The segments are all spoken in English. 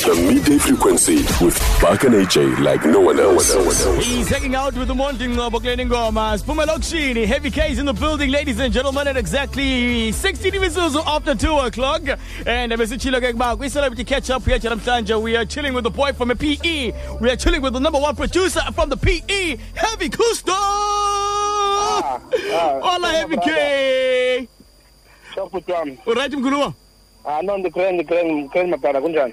The midday frequency with Buck and AJ like no one else. He's hanging out with the morning uh, of Okleni Ngoma. Spuma Lokshini, Heavy K's in the building, ladies and gentlemen, at exactly 16 Misuzu after 2 o'clock. And uh, besitshilo ke kuba kwi-celebrity catch up here at namhlanje we are chilling with the boy from a PE. We are chilling with the number one producer from the PE, Heavy Kusto. ah, Hola Heavy K. Shoput wami. Mkhuluma?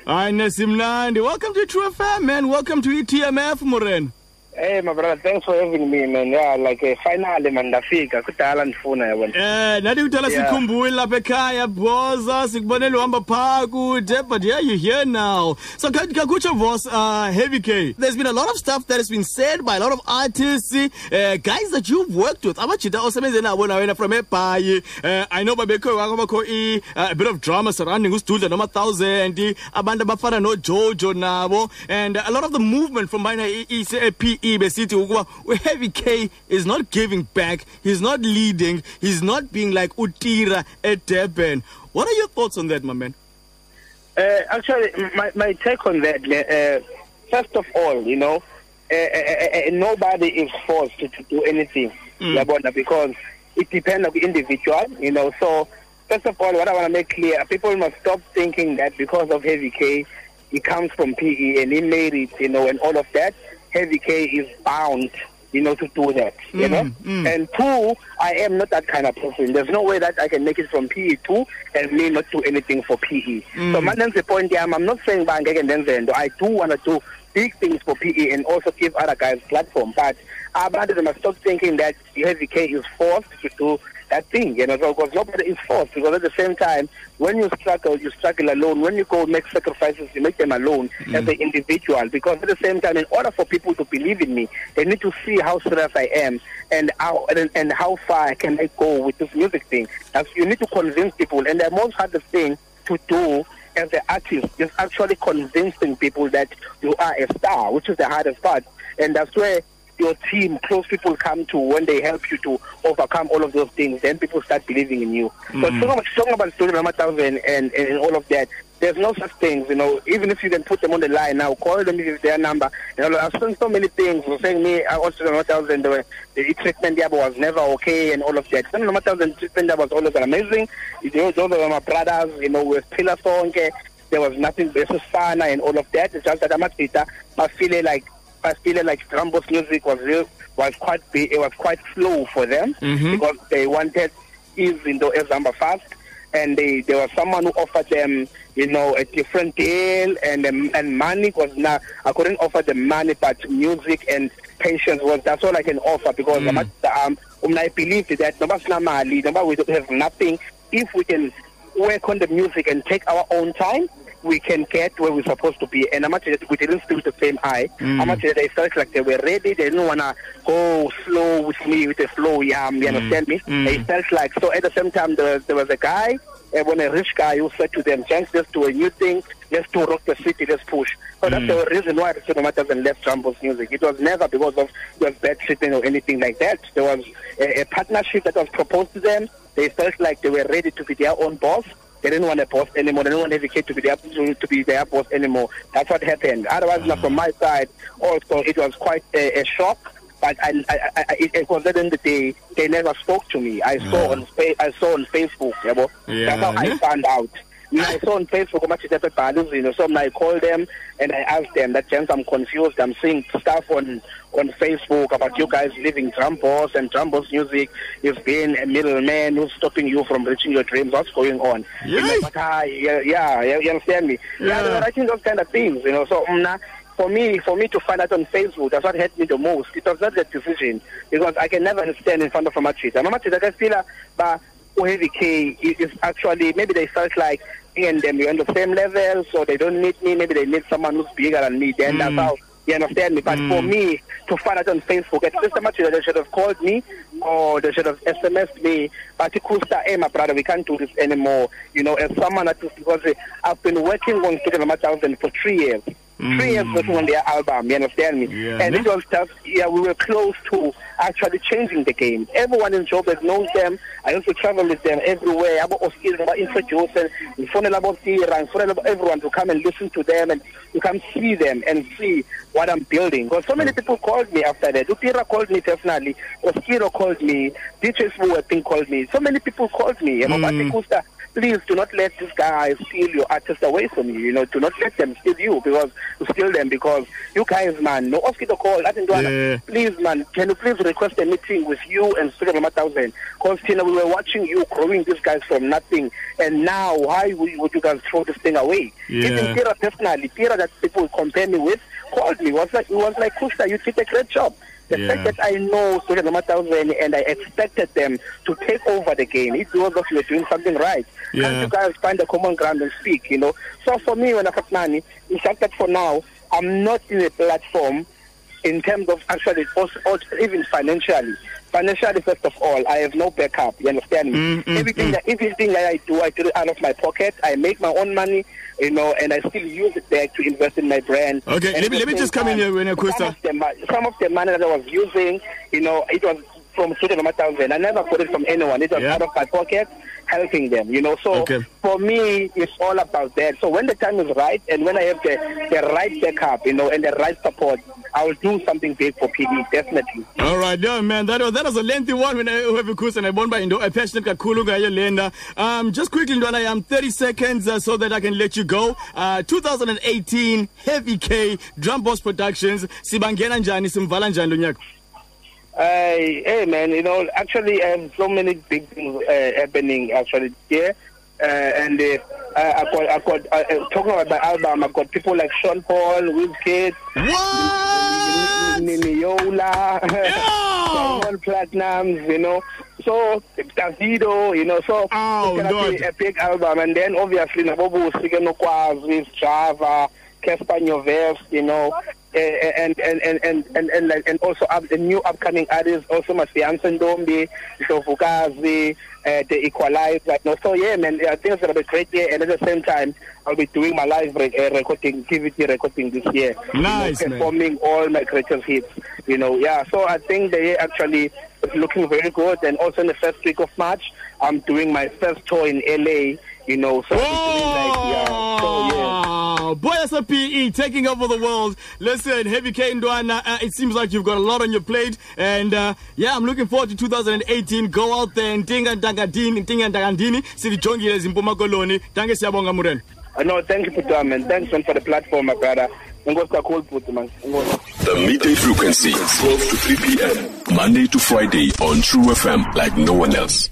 Ah nesimnandi. Welcome to Tru FM man. Welcome to ETMF Moren. Hey my brother, thanks for having me man. Yeah, like uh, finally man ndafika. Kudala ndifuna yabona. Eh, nathi Yeah. sikhumbule lapha ekhaya boza? Sikubonela uhamba phaa kude but yeah you're here now. So Ka- kakutsho vos uh, heavy k. There's been a lot of stuff that has been said by a lot of artists uh, guys that you've worked with. Abajita osebenze nabo nawena from ebhayi. Uh, i know babekho kwakho i uh, a bit of drama surrounding usidudla noma thousand. Abantu abafana nojojo nabo and a lot of the movement from bana pe besithi ukuba heavy k is not giving back he's not leading he's not being like utira at durban what are your thoughts on that my man Uh, actually, my, my take on that, uh, first of all, you know, uh, uh, uh, nobody is forced to, to do anything, yabona, because it depends on the individual, you know. So, first of all, what I want to make clear, people must stop thinking that because of Heavy K, he comes from PE and he made it, you know, and all of that. Heavy K is bound, you know, to do that, you mm, know. Mm. And two, I am not that kind of person. There's no way that I can make it from PE two and me not do anything for PE. Mm. So, man, that's the point. Yeah, I'm not saying bang and then I do want to do big things for PE and also give other guys platform. But uh, about them must stop thinking that Heavy K is forced to do that thing, you know, because nobody is forced. Because at the same time, when you struggle, you struggle alone. When you go make sacrifices, you make them alone mm. as an individual. Because at the same time, in order for people to believe in me, they need to see how serious I am and how and, and how far can I go with this music thing. That's, you need to convince people. And the most hardest thing to do as an artist is actually convincing people that you are a star, which is the hardest part. And that's where your team, close people come to when they help you to overcome all of those things. Then people start believing in you. But hmm. talking about, talking about Story and and, and all of that, there's no such things, you know. Even if you can put them on the line now, call them with their number. You know, I've seen so many things You're saying me, I also Rama Thousand, the, the treatment there was never okay and all of that. Some Rama Thousand treatment there was always amazing. You know, those are my brothers, you know, with Pillar Sonke. There was nothing versus Fana and all of that. It's just that I'm a I feel like I feel like Drum Boss music was real, was quite big, it was quite slow for them because they wanted Izindo Ezamba fast, and they there was someone who offered them, you know, a different deal, and um, and money was not. I couldn't offer them money, but music and patience was that's all I can offer because mm. um, um, I believe that nobody mali, nobody we don't have nothing. If we can work on the music and take our own time, we can get where we're supposed to be. And I'm actually we didn't still the same eye. Mm. I'm actually they felt like they were ready. They didn't wanna go slow with me with the flow. Yeah, you mm. understand me? Mm. They felt like so. At the same time, there, there was a guy. Uh, when a rich guy who said to them, "Thanks, let's do a new thing. Let's do rock the city. Let's push." So that's the reason why the cinema doesn't left Drum Boss music. It was never because of was bad treatment or anything like that. There was a, a partnership that was proposed to them. They felt like they were ready to be their own boss. They didn't want a boss anymore. They didn't want Heavy K to be their to, to be their boss anymore. That's what happened. Otherwise, like, from my side, also it was quite a, a shock. But I, I, I, it, it was at the end of the day, they never spoke to me. I saw on I saw on Facebook. You know? That's how I found out. I saw on Facebook how much it happened, you know. So I called them and I asked them that, James, I'm confused. I'm seeing stuff on on Facebook about you guys leaving Drum Boss and Drum Boss music. You've been a middleman who's stopping you from reaching your dreams. What's going on? Yes. ah, yeah, yeah, you understand me? Yeah, they were writing those kind of things, you know. So, um, for me, for me to find out on Facebook, that's what hurt me the most. It was not the decision because I can never stand in front of a Machita. Machita can feel, but Heavy K is actually maybe they felt like me and them we're on the same level, so they don't need me. Maybe they need someone who's bigger than me. Then that's hmm. how you understand me. But for hmm. me to find out on Facebook, at least much that they should have called me or they should have SMSed me. But Kusta, hey, my brother, we can't do this anymore. You know, as someone that is because uh, I've been working on Student Thousand for three years. Three years working on their album, you understand me? Yeah. And it was just, yeah, we were close to actually changing the game. Everyone in Joburg knows them. I used to travel with them everywhere. Abo Oskil, aba introduce and ngifonela abo Tira, everyone to come and listen to them and to come see them and see what I'm building. Because so many people called me after that. Utira called me personally. Oskido called me. DJ Sbu, I think, called me. So many people called me. You know, Mm. Please do not let these guys steal your artist away from you. You know, do not let them steal you because steal them because you guys, man, no Oskido call. I think, Yeah. please, man, can you please request a meeting with you and Studio Thousand? Because you know we were watching you growing these guys from nothing, and now why would would you guys throw this thing away? Yeah. Even Tira personally, Tira that people compare me with called me. Was like, it was like, Kusta, you did a great job. The Yeah. fact that I know Number Thousand and I expected them to take over the game, it was like you were doing something right. Yeah. Can't you guys find a common ground and speak? You know. So for me, when I got money, it's just that for now, I'm not in a platform in terms of actually also even financially. Financially, first of all, I have no backup. You understand me? Mm, mm, everything that everything that I do, I do it out of my pocket. I make my own money, you know, and I still use it back to invest in my brand. Okay, And let me- let me just come in here, Wena Kusta. Some of, the, mo- some of the money that I was using, you know, it was from Number Thousand. I never got it from anyone. It was Yeah. out of my pocket, helping them, you know. So Okay. for me, it's all about that. So when the time is right and when I have the, the right backup, you know, and the right support, I will do something big for PE, definitely. All right, yeah, man. That was that was a lengthy one when I have a course and I born by Indo. I passionate kakhulu ngayo lenda. Um, just quickly, Ndwana, I am 30 seconds uh, so that I can let you go. Uh, 2018 Heavy K Drum Boss Productions. Sibangena njani simvala njani lo nyaka? Hey, hey, man, you know, actually, have so many big things uh, happening actually here. Uh, and uh, I I got, I got uh, uh, talking about my album, I got people like Sean Paul, Wizkid, What? Niniola! Diamond Platnumz, you know. So Davido, you know, so Oh, it's a big album, and then obviously Nabobu Sigenokwazi, Java, Cassper Nyovest, you know, eh, and and and and and and, like, and also up, the new upcoming artists, also my fiance Ndombi, Ndovukazi, uh, the Equalizer, you know. So yeah, man, I think it's gonna be a great year, and at the same time, I'll be doing my live re- uh, recording, TVT recording this year. You know, Nice, man. performing all my greatest hits. You know, yeah. So I think the year actually is looking very good. And also in the first week of March, I'm doing my first tour in LA. You know, so I'll be doing like yeah. So yeah. Wow. Boy, as a PE taking over the world. Listen, Heavy K Ndwana, uh, it seems like you've got a lot on your plate. And uh, yeah, I'm looking forward to 2018. Go out there and tinga ntangadini, tinga ntangandini. Sijongile zimpuma koloni. Tange siyabonga murena. Uh, no, thank you for that, man. Thanks man for the platform, my brother. Ngozi kakhulu futhi man. Ngozi. The midday frequency, 12 to 3 p.m. Monday to Friday on Tru FM like no one else.